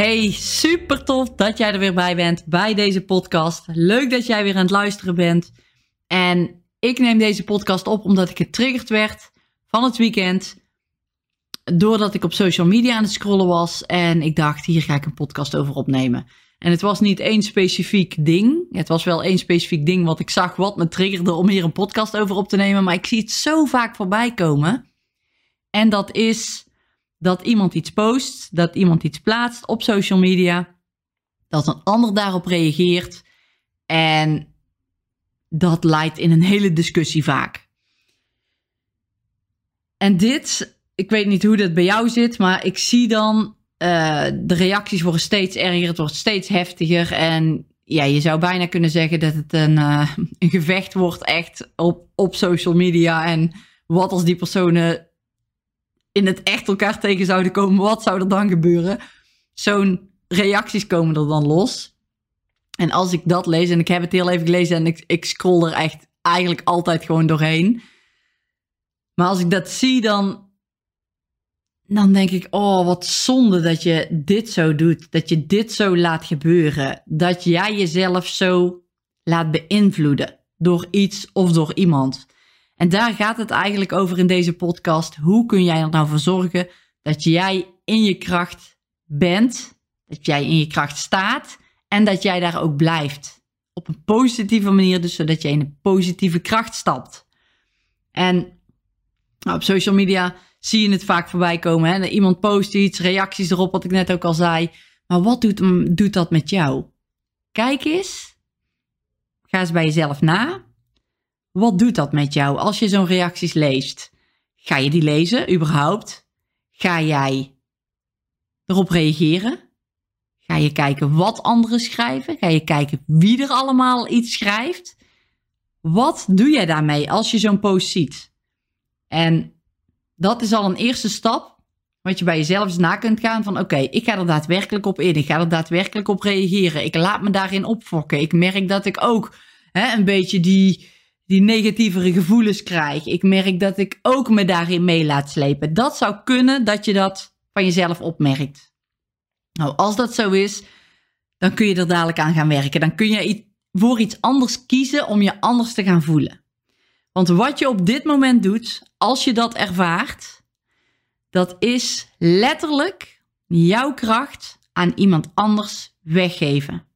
Hey, super tof dat jij er weer bij bent bij deze podcast. Leuk dat jij weer aan het luisteren bent. En ik neem deze podcast op omdat ik getriggerd werd van het weekend. Doordat ik op social media aan het scrollen was. En ik dacht, hier ga ik een podcast over opnemen. En het was niet één specifiek ding. Het was wel één specifiek ding wat ik zag wat me triggerde om hier een podcast over op te nemen. Maar ik zie het zo vaak voorbij komen. En dat is dat iemand iets post, dat iemand iets plaatst op social media, dat een ander daarop reageert en dat leidt in een hele discussie vaak. En dit, ik weet niet hoe dat bij jou zit, maar ik zie dan uh, de reacties worden steeds erger, het wordt steeds heftiger en ja, je zou bijna kunnen zeggen dat het een, uh, een gevecht wordt echt op, op social media en wat als die personen in het echt elkaar tegen zouden komen, wat zou er dan gebeuren? Zo'n reacties komen er dan los. En als ik dat lees, en ik heb het heel even gelezen en ik, ik scroll er echt eigenlijk altijd gewoon doorheen. Maar als ik dat zie, dan, dan denk ik, oh, wat zonde dat je dit zo doet. Dat je dit zo laat gebeuren. Dat jij jezelf zo laat beïnvloeden door iets of door iemand. En daar gaat het eigenlijk over in deze podcast. Hoe kun jij er nou voor zorgen dat jij in je kracht bent, dat jij in je kracht staat en dat jij daar ook blijft. Op een positieve manier, dus zodat jij in een positieve kracht stapt. En nou, op social media zie je het vaak voorbij komen. Hè? Iemand post iets, reacties erop, wat ik net ook al zei. Maar wat doet, doet dat met jou? Kijk eens. Ga eens bij jezelf na. Wat doet dat met jou als je zo'n reacties leest? Ga je die lezen überhaupt? Ga jij erop reageren? Ga je kijken wat anderen schrijven? Ga je kijken wie er allemaal iets schrijft? Wat doe jij daarmee als je zo'n post ziet? En dat is al een eerste stap wat je bij jezelf eens na kunt gaan van oké, ik ga er daadwerkelijk op in. Ik ga er daadwerkelijk op reageren. Ik laat me daarin opfokken. Ik merk dat ik ook hè, een beetje die, die negatievere gevoelens krijg. Ik merk dat ik ook me daarin mee laat slepen. Dat zou kunnen dat je dat van jezelf opmerkt. Nou, als dat zo is, dan kun je er dadelijk aan gaan werken. Dan kun je voor iets anders kiezen om je anders te gaan voelen. Want wat je op dit moment doet, als je dat ervaart, dat is letterlijk jouw kracht aan iemand anders weggeven.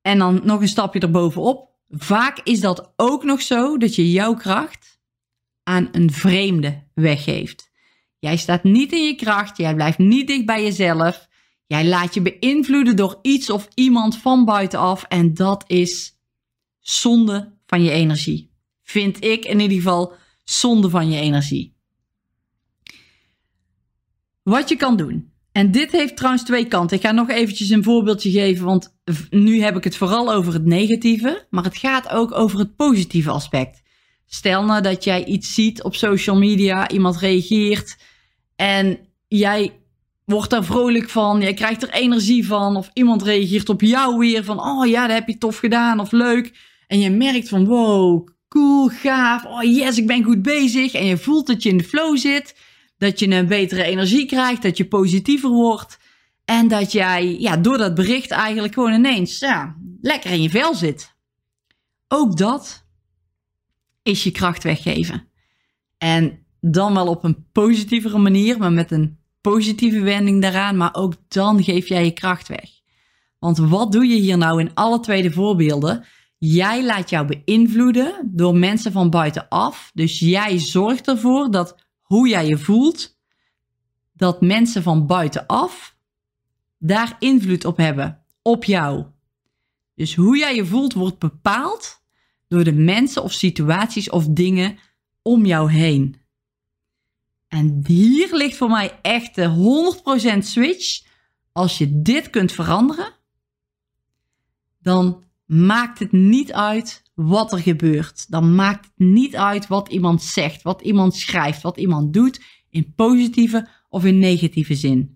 En dan nog een stapje erbovenop. Vaak is dat ook nog zo dat je jouw kracht aan een vreemde weggeeft. Jij staat niet in je kracht, jij blijft niet dicht bij jezelf. Jij laat je beïnvloeden door iets of iemand van buitenaf en dat is zonde van je energie. Vind ik in ieder geval zonde van je energie. Wat je kan doen. En dit heeft trouwens twee kanten. Ik ga nog eventjes een voorbeeldje geven, want nu heb ik het vooral over het negatieve, maar het gaat ook over het positieve aspect. Stel nou dat jij iets ziet op social media, iemand reageert en jij wordt daar vrolijk van, jij krijgt er energie van, of iemand reageert op jou weer van, oh ja, dat heb je tof gedaan of leuk. En je merkt van, wow, cool, gaaf, oh yes, ik ben goed bezig. En je voelt dat je in de flow zit, dat je een betere energie krijgt, dat je positiever wordt. En dat jij ja, door dat bericht eigenlijk gewoon ineens ja, lekker in je vel zit. Ook dat is je kracht weggeven. En dan wel op een positievere manier, maar met een positieve wending daaraan. Maar ook dan geef jij je kracht weg. Want wat doe je hier nou in alle tweede voorbeelden? Jij laat jou beïnvloeden door mensen van buitenaf. Dus jij zorgt ervoor dat hoe jij je voelt, dat mensen van buitenaf daar invloed op hebben, op jou. Dus hoe jij je voelt wordt bepaald door de mensen of situaties of dingen om jou heen. En hier ligt voor mij echt de 100% switch. Als je dit kunt veranderen, dan maakt het niet uit wat er gebeurt. Dan maakt het niet uit wat iemand zegt, wat iemand schrijft, wat iemand doet, in positieve of in negatieve zin.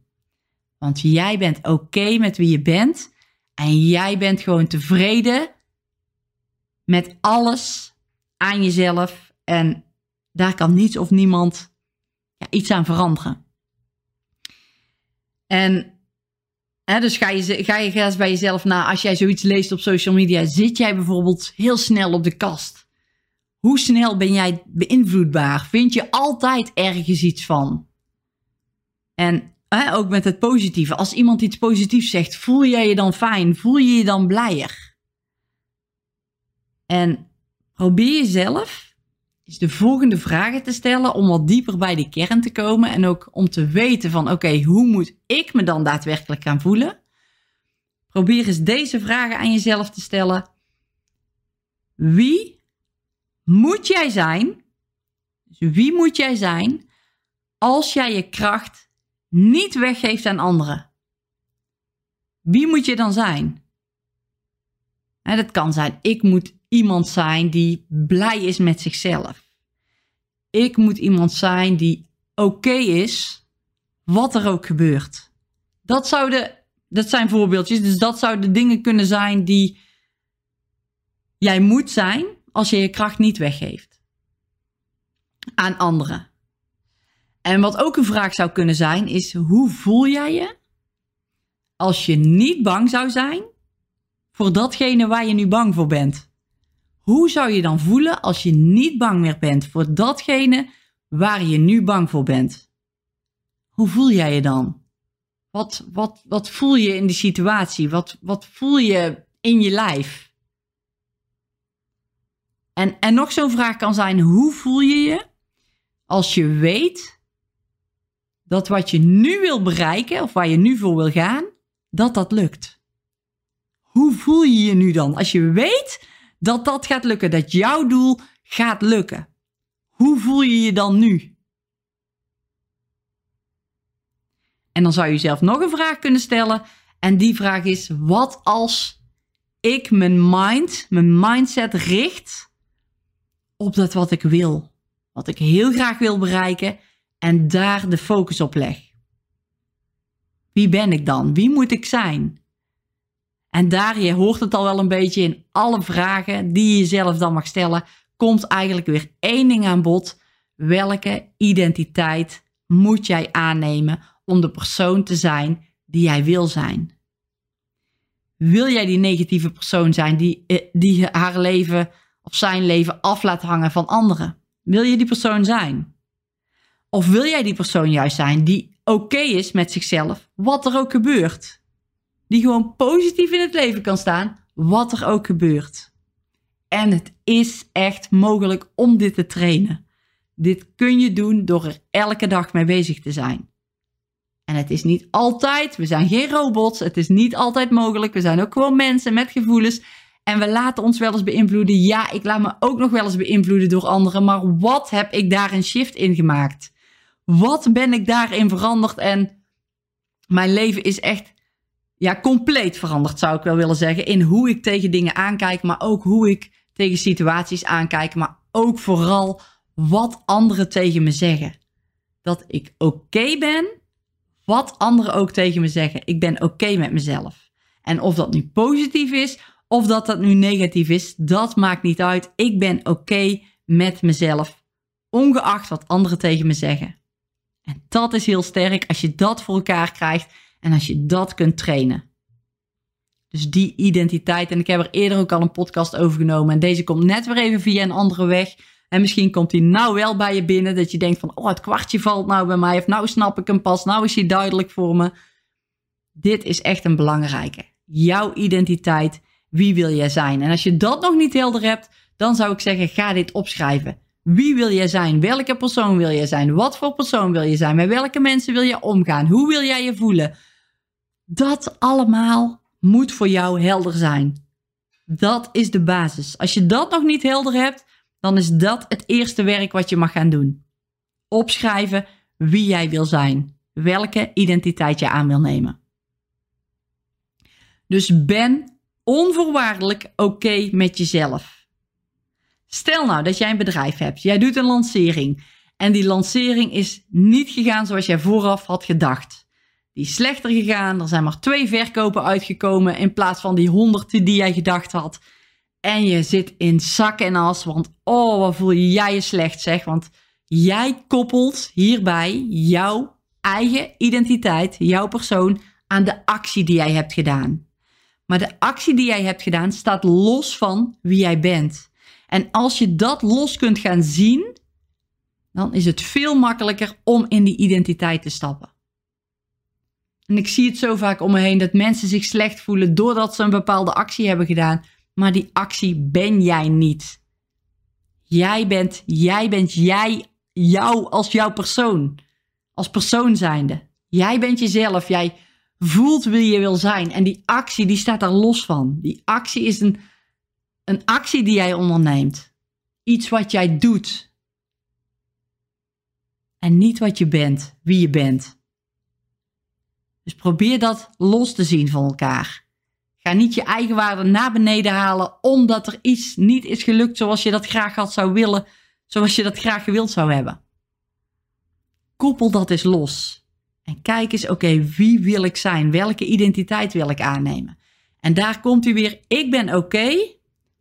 Want jij bent oké met wie je bent en jij bent gewoon tevreden met alles aan jezelf en daar kan niets of niemand ja, iets aan veranderen. En hè, dus ga je, ga je eens bij jezelf na, als jij zoiets leest op social media, zit jij bijvoorbeeld heel snel op de kast? Hoe snel ben jij beïnvloedbaar? Vind je altijd ergens iets van? En ook met het positieve. Als iemand iets positiefs zegt, voel jij je dan fijn? Voel je je dan blijer? En probeer jezelf is de volgende vragen te stellen om wat dieper bij de kern te komen en ook om te weten van oké, hoe moet ik me dan daadwerkelijk gaan voelen? Probeer eens deze vragen aan jezelf te stellen. Wie moet jij zijn? Dus wie moet jij zijn als jij je kracht niet weggeeft aan anderen? Wie moet je dan zijn? En dat kan zijn, ik moet iemand zijn die blij is met zichzelf. Ik moet iemand zijn die oké is, wat er ook gebeurt. Dat, zouden, dat zijn voorbeeldjes, dus dat zouden dingen kunnen zijn die jij moet zijn als je je kracht niet weggeeft aan anderen. En wat ook een vraag zou kunnen zijn, is hoe voel jij je als je niet bang zou zijn voor datgene waar je nu bang voor bent? Hoe zou je dan voelen als je niet bang meer bent voor datgene waar je nu bang voor bent? Hoe voel jij je dan? Wat, wat, wat voel je in die situatie? Wat, wat voel je in je lijf? En, en nog zo'n vraag kan zijn: hoe voel je je als je weet dat wat je nu wil bereiken of waar je nu voor wil gaan, dat dat lukt? Hoe voel je je nu dan als je weet dat dat gaat lukken, dat jouw doel gaat lukken. Hoe voel je je dan nu? En dan zou je jezelf nog een vraag kunnen stellen. En die vraag is: wat als ik mijn mind, mijn mindset richt op dat wat ik wil? Wat ik heel graag wil bereiken en daar de focus op leg. Wie ben ik dan? Wie moet ik zijn? En daar, je hoort het al wel een beetje in alle vragen die je jezelf dan mag stellen, komt eigenlijk weer één ding aan bod. Welke identiteit moet jij aannemen om de persoon te zijn die jij wil zijn? Wil jij die negatieve persoon zijn die, eh, die haar leven of zijn leven af laat hangen van anderen? Wil je die persoon zijn? Of wil jij die persoon juist zijn die oké is met zichzelf, wat er ook gebeurt? die gewoon positief in het leven kan staan, wat er ook gebeurt. En het is echt mogelijk om dit te trainen. Dit kun je doen door er elke dag mee bezig te zijn. En het is niet altijd, we zijn geen robots, het is niet altijd mogelijk. We zijn ook gewoon mensen met gevoelens. En we laten ons wel eens beïnvloeden. Ja, ik laat me ook nog wel eens beïnvloeden door anderen. Maar wat heb ik daar een shift in gemaakt? Wat ben ik daarin veranderd? En mijn leven is echt ja, compleet veranderd, zou ik wel willen zeggen. In hoe ik tegen dingen aankijk, maar ook hoe ik tegen situaties aankijk. Maar ook vooral wat anderen tegen me zeggen. Dat ik oké ben, wat anderen ook tegen me zeggen. Ik ben oké met mezelf. En of dat nu positief is of dat dat nu negatief is, dat maakt niet uit. Ik ben oké met mezelf, ongeacht wat anderen tegen me zeggen. En dat is heel sterk als je dat voor elkaar krijgt en als je dat kunt trainen. Dus die identiteit. En ik heb er eerder ook al een podcast over genomen. En deze komt net weer even via een andere weg. En misschien komt die nou wel bij je binnen. Dat je denkt van, oh, het kwartje valt nou bij mij. Of nou snap ik hem pas. Nou is hij duidelijk voor me. Dit is echt een belangrijke. Jouw identiteit. Wie wil jij zijn? En als je dat nog niet helder hebt, dan zou ik zeggen, ga dit opschrijven. Wie wil jij zijn? Welke persoon wil jij zijn? Wat voor persoon wil je zijn? Met welke mensen wil je omgaan? Hoe wil jij je voelen? Dat allemaal moet voor jou helder zijn. Dat is de basis. Als je dat nog niet helder hebt, dan is dat het eerste werk wat je mag gaan doen. Opschrijven wie jij wil zijn. Welke identiteit je aan wil nemen. Dus ben onvoorwaardelijk oké met jezelf. Stel nou dat jij een bedrijf hebt, jij doet een lancering en die lancering is niet gegaan zoals jij vooraf had gedacht. Die is slechter gegaan, er zijn maar twee verkopen uitgekomen in plaats van die honderd die jij gedacht had. En je zit in zak en as, want oh, wat voel jij je slecht zeg. Want jij koppelt hierbij jouw eigen identiteit, jouw persoon, aan de actie die jij hebt gedaan. Maar de actie die jij hebt gedaan staat los van wie jij bent. En als je dat los kunt gaan zien, dan is het veel makkelijker om in die identiteit te stappen. En ik zie het zo vaak om me heen dat mensen zich slecht voelen doordat ze een bepaalde actie hebben gedaan. Maar die actie ben jij niet. Jij bent, jij bent jij, jou als jouw persoon. Als persoon zijnde. Jij bent jezelf. Jij voelt wie je wil zijn. En die actie, die staat daar los van. Die actie is een, een actie die jij onderneemt. Iets wat jij doet. En niet wat je bent, wie je bent. Dus probeer dat los te zien van elkaar. Ga niet je eigen waarde naar beneden halen omdat er iets niet is gelukt zoals je dat graag had zou willen, zoals je dat graag gewild zou hebben. Koppel dat eens los. En kijk eens, oké, wie wil ik zijn? Welke identiteit wil ik aannemen? En daar komt u weer, ik ben oké,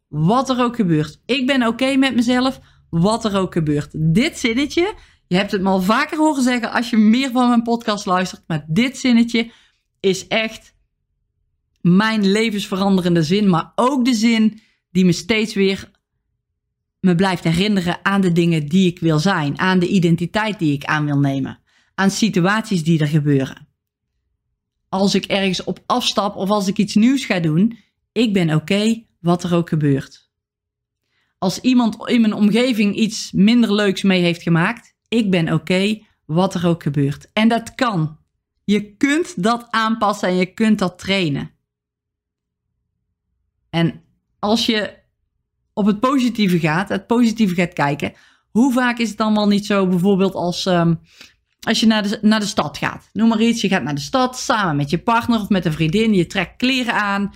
wat er ook gebeurt. Ik ben oké met mezelf, wat er ook gebeurt. Dit zinnetje, je hebt het me al vaker horen zeggen als je meer van mijn podcast luistert, maar dit zinnetje is echt mijn levensveranderende zin, maar ook de zin die me steeds weer me blijft herinneren aan de dingen die ik wil zijn, aan de identiteit die ik aan wil nemen, aan situaties die er gebeuren. Als ik ergens op afstap of als ik iets nieuws ga doen, ik ben oké wat er ook gebeurt. Als iemand in mijn omgeving iets minder leuks mee heeft gemaakt, ik ben oké wat er ook gebeurt. En dat kan. Je kunt dat aanpassen en je kunt dat trainen. En als je op het positieve gaat, het positieve gaat kijken, hoe vaak is het dan wel niet zo, bijvoorbeeld als, um, als je naar de, naar de stad gaat. Noem maar iets, je gaat naar de stad samen met je partner of met een vriendin, je trekt kleren aan.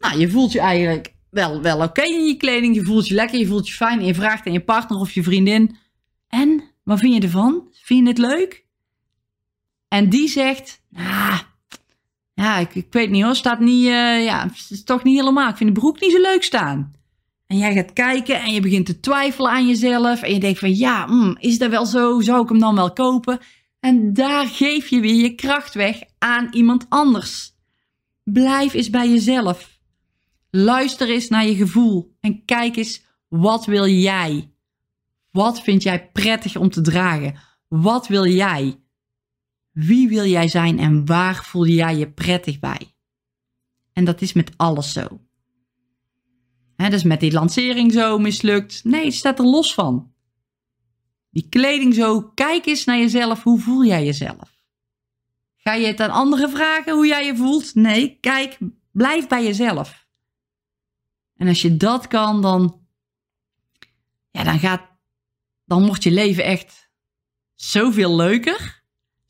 Nou, je voelt je eigenlijk wel, wel oké in je kleding, je voelt je lekker, je voelt je fijn en je vraagt aan je partner of je vriendin, en, wat vind je ervan? Vind je het leuk? En die zegt, ah, ja, ik, ik weet niet hoor, staat niet, uh, ja, is toch niet helemaal. Ik vind de broek niet zo leuk staan. En jij gaat kijken en je begint te twijfelen aan jezelf. En je denkt van, ja, mm, is dat wel zo? Zou ik hem dan wel kopen? En daar geef je weer je kracht weg aan iemand anders. Blijf eens bij jezelf. Luister eens naar je gevoel en kijk eens, wat wil jij? Wat vind jij prettig om te dragen? Wat wil jij? Wie wil jij zijn en waar voel jij je prettig bij? En dat is met alles zo. He, dus met die lancering zo mislukt. Nee, het staat er los van. Die kleding zo, kijk eens naar jezelf. Hoe voel jij jezelf? Ga je het aan anderen vragen hoe jij je voelt? Nee, kijk, blijf bij jezelf. En als je dat kan, dan, ja, dan, gaat, dan wordt je leven echt zoveel leuker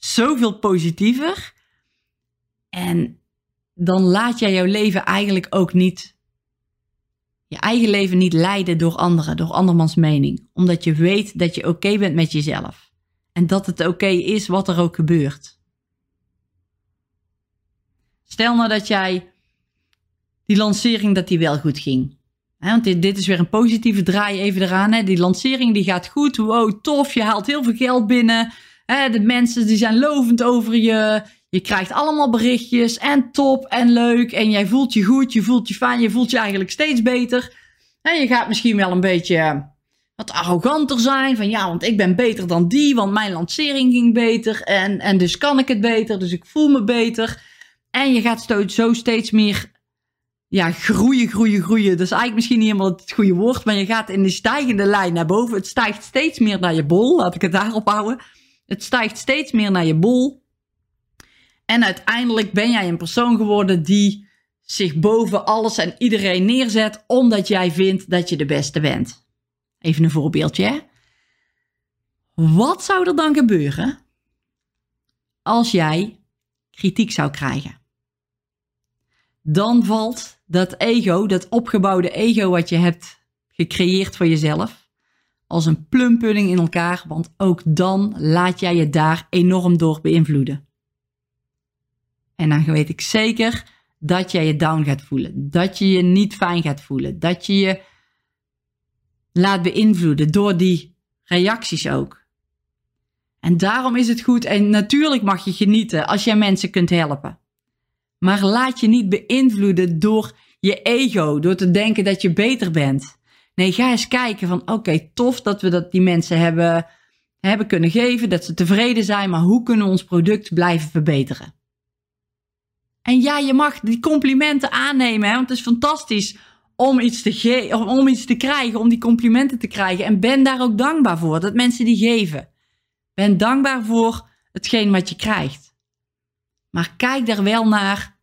zoveel positiever. En dan laat jij jouw leven eigenlijk ook niet, je eigen leven niet leiden door anderen, door andermans mening. Omdat je weet dat je oké bent met jezelf. En dat het oké is wat er ook gebeurt. Stel nou dat jij die lancering dat die wel goed ging. want dit, is weer een positieve draai even eraan. Hè? Die lancering die gaat goed. Wow, tof. Je haalt heel veel geld binnen de mensen die zijn lovend over je. Je krijgt allemaal berichtjes en top en leuk. En jij voelt je goed, je voelt je fijn, je voelt je eigenlijk steeds beter. En je gaat misschien wel een beetje wat arroganter zijn. Van ja, want ik ben beter dan die, want mijn lancering ging beter. En, en dus kan ik het beter, dus ik voel me beter. En je gaat zo steeds meer ja, groeien, groeien, groeien. Dat is eigenlijk misschien niet helemaal het goede woord, maar je gaat in de stijgende lijn naar boven. Het stijgt steeds meer naar je bol, laat ik het daarop houden. Het stijgt steeds meer naar je bol. En uiteindelijk ben jij een persoon geworden die zich boven alles en iedereen neerzet omdat jij vindt dat je de beste bent. Even een voorbeeldje. Wat zou er dan gebeuren als jij kritiek zou krijgen? Dan valt dat ego, dat opgebouwde ego wat je hebt gecreëerd voor jezelf, als een plumpudding in elkaar, want ook dan laat jij je daar enorm door beïnvloeden. En dan weet ik zeker dat jij je down gaat voelen, dat je je niet fijn gaat voelen, dat je je laat beïnvloeden door die reacties ook. En daarom is het goed en natuurlijk mag je genieten als jij mensen kunt helpen. Maar laat je niet beïnvloeden door je ego, door te denken dat je beter bent. Nee, ga eens kijken van oké, tof dat we dat die mensen hebben, hebben kunnen geven, dat ze tevreden zijn, maar hoe kunnen we ons product blijven verbeteren? En ja, je mag die complimenten aannemen, hè, want het is fantastisch om iets, te om iets te krijgen, om die complimenten te krijgen. En ben daar ook dankbaar voor, dat mensen die geven. Ben dankbaar voor hetgeen wat je krijgt. Maar kijk daar wel naar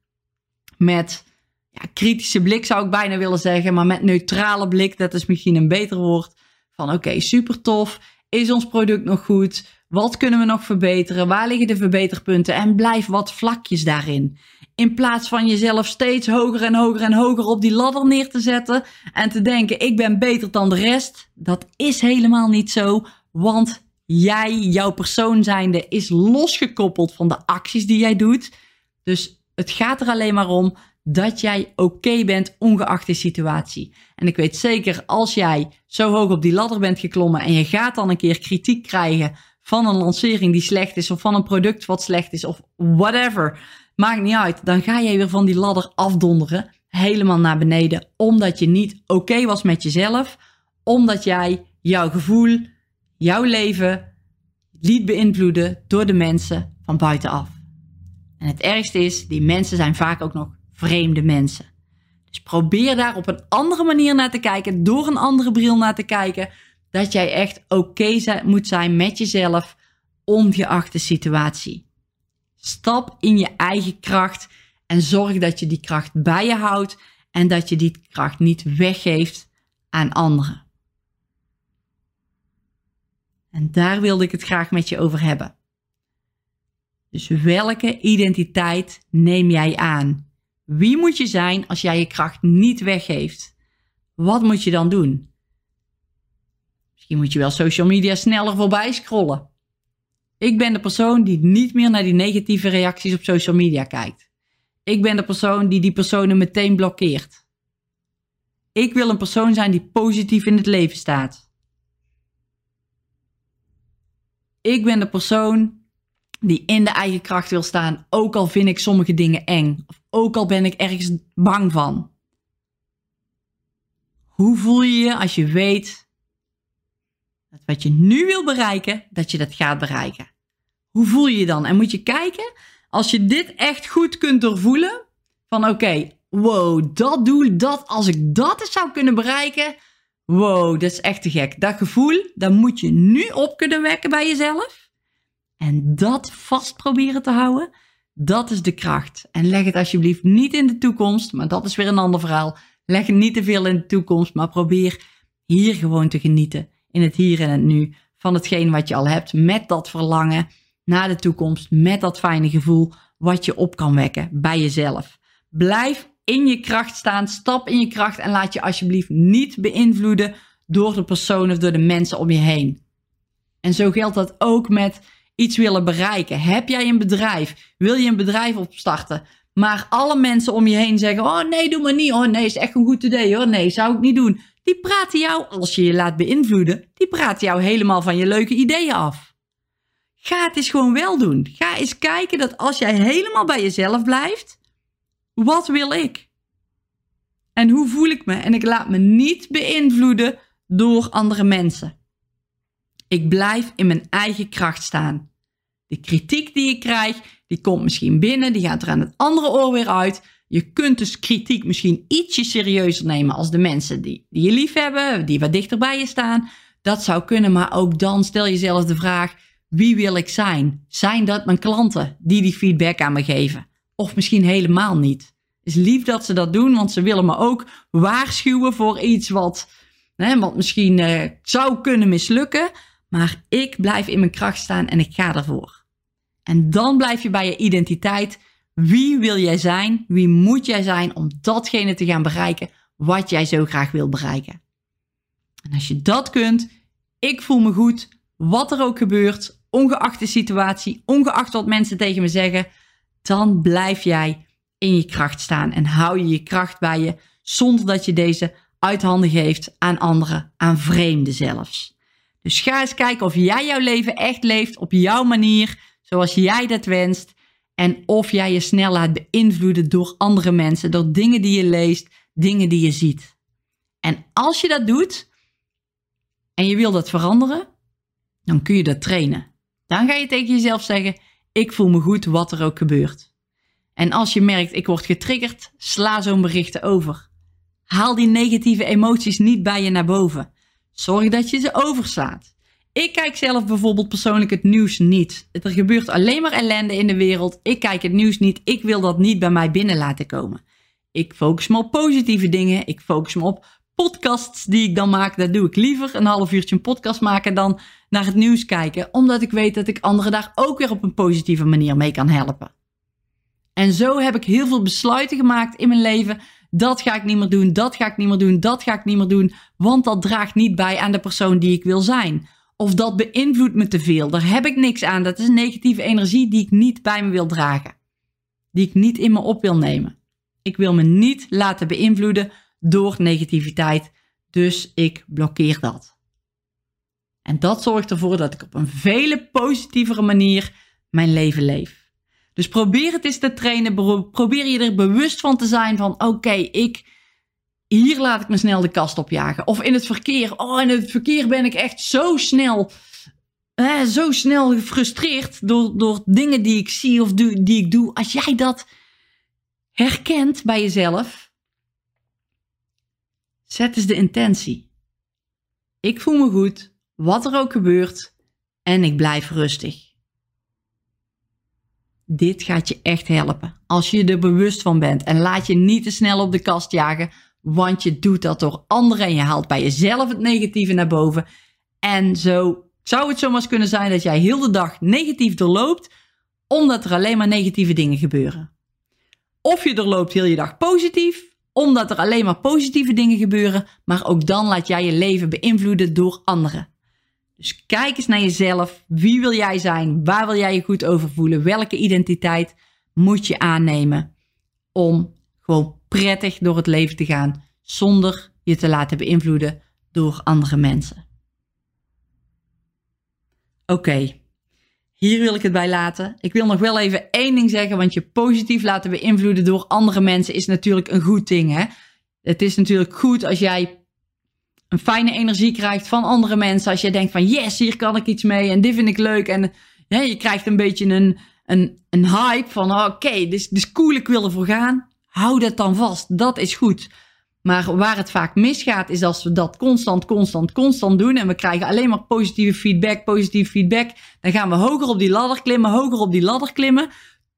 met ja, kritische blik, zou ik bijna willen zeggen. Maar met neutrale blik, dat is misschien een beter woord. Van oké, super tof. Is ons product nog goed? Wat kunnen we nog verbeteren? Waar liggen de verbeterpunten? En blijf wat vlakjes daarin. In plaats van jezelf steeds hoger en hoger en hoger op die ladder neer te zetten. En te denken, ik ben beter dan de rest. Dat is helemaal niet zo. Want jij, jouw persoon zijnde, is losgekoppeld van de acties die jij doet. Dus het gaat er alleen maar om dat jij oké bent, ongeacht de situatie. En ik weet zeker, als jij zo hoog op die ladder bent geklommen en je gaat dan een keer kritiek krijgen van een lancering die slecht is, of van een product wat slecht is, of whatever, maakt niet uit, dan ga jij weer van die ladder afdonderen, helemaal naar beneden, omdat je niet oké was met jezelf, omdat jij jouw gevoel, jouw leven liet beïnvloeden door de mensen van buitenaf. En het ergste is, die mensen zijn vaak ook nog vreemde mensen. Dus probeer daar op een andere manier naar te kijken, door een andere bril naar te kijken, dat jij echt oké moet zijn met jezelf, ongeacht de situatie. Stap in je eigen kracht en zorg dat je die kracht bij je houdt en dat je die kracht niet weggeeft aan anderen. En daar wilde ik het graag met je over hebben. Dus welke identiteit neem jij aan? Wie moet je zijn als jij je kracht niet weggeeft? Wat moet je dan doen? Misschien moet je wel social media sneller voorbij scrollen. Ik ben de persoon die niet meer naar die negatieve reacties op social media kijkt. Ik ben de persoon die die personen meteen blokkeert. Ik wil een persoon zijn die positief in het leven staat. Ik ben de persoon die in de eigen kracht wil staan, ook al vind ik sommige dingen eng, of ook al ben ik ergens bang van. Hoe voel je je als je weet dat wat je nu wil bereiken, dat je dat gaat bereiken? Hoe voel je je dan? En moet je kijken, als je dit echt goed kunt doorvoelen, van oké, wow, dat doel, dat, als ik dat eens zou kunnen bereiken, wow, dat is echt te gek. Dat gevoel, dat moet je nu op kunnen wekken bij jezelf. En dat vast proberen te houden, dat is de kracht. En leg het alsjeblieft niet in de toekomst, maar dat is weer een ander verhaal. Leg het niet te veel in de toekomst, maar probeer hier gewoon te genieten. In het hier en het nu. Van hetgeen wat je al hebt. Met dat verlangen naar de toekomst. Met dat fijne gevoel wat je op kan wekken bij jezelf. Blijf in je kracht staan. Stap in je kracht en laat je alsjeblieft niet beïnvloeden door de persoon of door de mensen om je heen. En zo geldt dat ook met iets willen bereiken? Heb jij een bedrijf? Wil je een bedrijf opstarten? Maar alle mensen om je heen zeggen: Oh nee, doe maar niet. Oh nee, is echt een goed idee hoor. Nee, zou ik niet doen. Die praten jou, als je je laat beïnvloeden, die praten jou helemaal van je leuke ideeën af. Ga het eens gewoon wel doen. Ga eens kijken dat als jij helemaal bij jezelf blijft, wat wil ik? En hoe voel ik me? En ik laat me niet beïnvloeden door andere mensen. Ik blijf in mijn eigen kracht staan. De kritiek die ik krijg, die komt misschien binnen, die gaat er aan het andere oor weer uit. Je kunt dus kritiek misschien ietsje serieuzer nemen als de mensen die, die je lief hebben, die wat dichter bij je staan. Dat zou kunnen, maar ook dan stel jezelf de vraag: wie wil ik zijn? Zijn dat mijn klanten die die feedback aan me geven? Of misschien helemaal niet. Het is lief dat ze dat doen, want ze willen me ook waarschuwen voor iets wat, hè, wat misschien uh, zou kunnen mislukken. Maar ik blijf in mijn kracht staan en ik ga ervoor. En dan blijf je bij je identiteit. Wie wil jij zijn? Wie moet jij zijn om datgene te gaan bereiken wat jij zo graag wil bereiken? En als je dat kunt, ik voel me goed, wat er ook gebeurt, ongeacht de situatie, ongeacht wat mensen tegen me zeggen, dan blijf jij in je kracht staan en hou je je kracht bij je zonder dat je deze uit handen geeft aan anderen, aan vreemden zelfs. Dus ga eens kijken of jij jouw leven echt leeft op jouw manier, zoals jij dat wenst. En of jij je snel laat beïnvloeden door andere mensen, door dingen die je leest, dingen die je ziet. En als je dat doet en je wil dat veranderen, dan kun je dat trainen. Dan ga je tegen jezelf zeggen: Ik voel me goed, wat er ook gebeurt. En als je merkt, ik word getriggerd, sla zo'n berichten over. Haal die negatieve emoties niet bij je naar boven. Zorg dat je ze overslaat. Ik kijk zelf bijvoorbeeld persoonlijk het nieuws niet. Er gebeurt alleen maar ellende in de wereld. Ik kijk het nieuws niet. Ik wil dat niet bij mij binnen laten komen. Ik focus me op positieve dingen. Ik focus me op podcasts die ik dan maak. Dat doe ik liever een half uurtje een podcast maken dan naar het nieuws kijken. Omdat ik weet dat ik anderen daar ook weer op een positieve manier mee kan helpen. En zo heb ik heel veel besluiten gemaakt in mijn leven. Dat ga ik niet meer doen, dat ga ik niet meer doen, dat ga ik niet meer doen. Want dat draagt niet bij aan de persoon die ik wil zijn. Of dat beïnvloedt me te veel. Daar heb ik niks aan. Dat is negatieve energie die ik niet bij me wil dragen. Die ik niet in me op wil nemen. Ik wil me niet laten beïnvloeden door negativiteit. Dus ik blokkeer dat. En dat zorgt ervoor dat ik op een vele positievere manier mijn leven leef. Dus probeer het eens te trainen. Probeer je er bewust van te zijn van oké, ik hier laat ik me snel de kast opjagen. Of in het verkeer. Oh, in het verkeer ben ik echt zo snel, zo snel gefrustreerd door, door dingen die ik zie of die ik doe. Als jij dat herkent bij jezelf, zet eens de intentie. Ik voel me goed, wat er ook gebeurt, en ik blijf rustig. Dit gaat je echt helpen. Als je er bewust van bent en laat je niet te snel op de kast jagen, want je doet dat door anderen en je haalt bij jezelf het negatieve naar boven. En zo zou het zomaar kunnen zijn dat jij heel de dag negatief doorloopt, omdat er alleen maar negatieve dingen gebeuren. Of je doorloopt heel je dag positief, omdat er alleen maar positieve dingen gebeuren, maar ook dan laat jij je leven beïnvloeden door anderen. Dus kijk eens naar jezelf. Wie wil jij zijn? Waar wil jij je goed over voelen? Welke identiteit moet je aannemen om gewoon prettig door het leven te gaan zonder je te laten beïnvloeden door andere mensen? Oké, hier wil ik het bij laten. Ik wil nog wel even één ding zeggen, want je positief laten beïnvloeden door andere mensen is natuurlijk een goed ding. Hè? Het is natuurlijk goed als jij een fijne energie krijgt van andere mensen. Als je denkt van yes, hier kan ik iets mee en dit vind ik leuk. En je krijgt een beetje een, een, een hype van oké, okay, dit, dit is cool, ik wil ervoor gaan. Hou dat dan vast, dat is goed. Maar waar het vaak misgaat is als we dat constant, constant, constant doen en we krijgen alleen maar positieve feedback, positieve feedback. Dan gaan we hoger op die ladder klimmen, hoger op die ladder klimmen.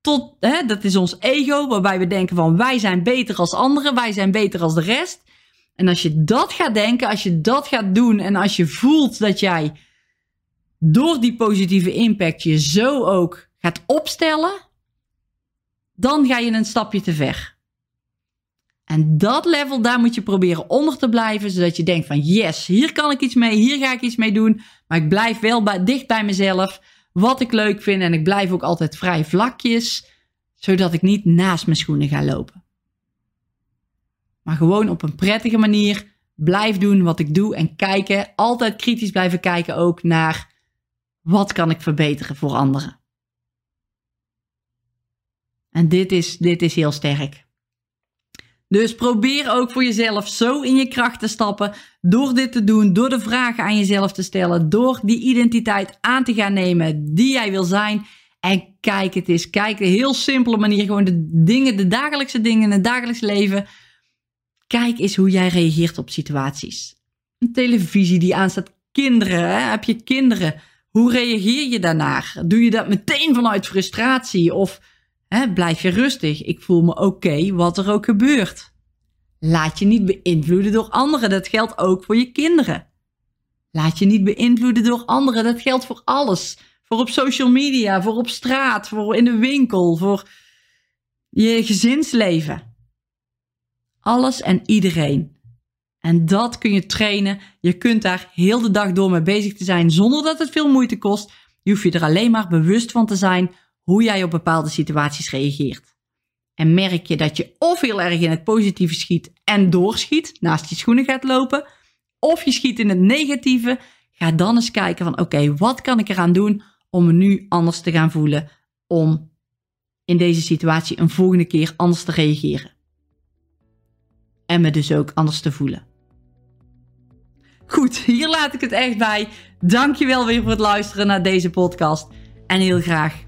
Tot, hè, dat is ons ego, waarbij we denken van wij zijn beter als anderen, wij zijn beter als de rest. En als je dat gaat denken, als je dat gaat doen en als je voelt dat jij door die positieve impact je zo ook gaat opstellen, dan ga je een stapje te ver. En dat level, daar moet je proberen onder te blijven, zodat je denkt van yes, hier kan ik iets mee, hier ga ik iets mee doen, maar ik blijf wel bij, dicht bij mezelf, wat ik leuk vind en ik blijf ook altijd vrij vlakjes, zodat ik niet naast mijn schoenen ga lopen. Maar gewoon op een prettige manier blijf doen wat ik doe en kijken. Altijd kritisch blijven kijken ook naar wat kan ik verbeteren voor anderen. En dit is, dit is heel sterk. Dus probeer ook voor jezelf zo in je kracht te stappen. Door dit te doen, door de vragen aan jezelf te stellen. Door die identiteit aan te gaan nemen die jij wil zijn. En kijk het eens. Kijk de heel simpele manier. Gewoon de dingen, de dagelijkse dingen in het dagelijks leven. Kijk eens hoe jij reageert op situaties. Een televisie die aanstaat. Kinderen, hè? heb je kinderen? Hoe reageer je daarnaar? Doe je dat meteen vanuit frustratie? Of blijf je rustig? Ik voel me oké, wat er ook gebeurt. Laat je niet beïnvloeden door anderen. Dat geldt ook voor je kinderen. Laat je niet beïnvloeden door anderen. Dat geldt voor alles. Voor op social media, voor op straat, voor in de winkel, voor je gezinsleven. Alles en iedereen. En dat kun je trainen. Je kunt daar heel de dag door mee bezig te zijn zonder dat het veel moeite kost. Je hoeft je er alleen maar bewust van te zijn hoe jij op bepaalde situaties reageert. En merk je dat je of heel erg in het positieve schiet en doorschiet, naast je schoenen gaat lopen, of je schiet in het negatieve, ga dan eens kijken van oké, wat kan ik eraan doen om me nu anders te gaan voelen, om in deze situatie een volgende keer anders te reageren. En me dus ook anders te voelen. Goed, hier laat ik het echt bij. Dankjewel weer voor het luisteren naar deze podcast. En heel graag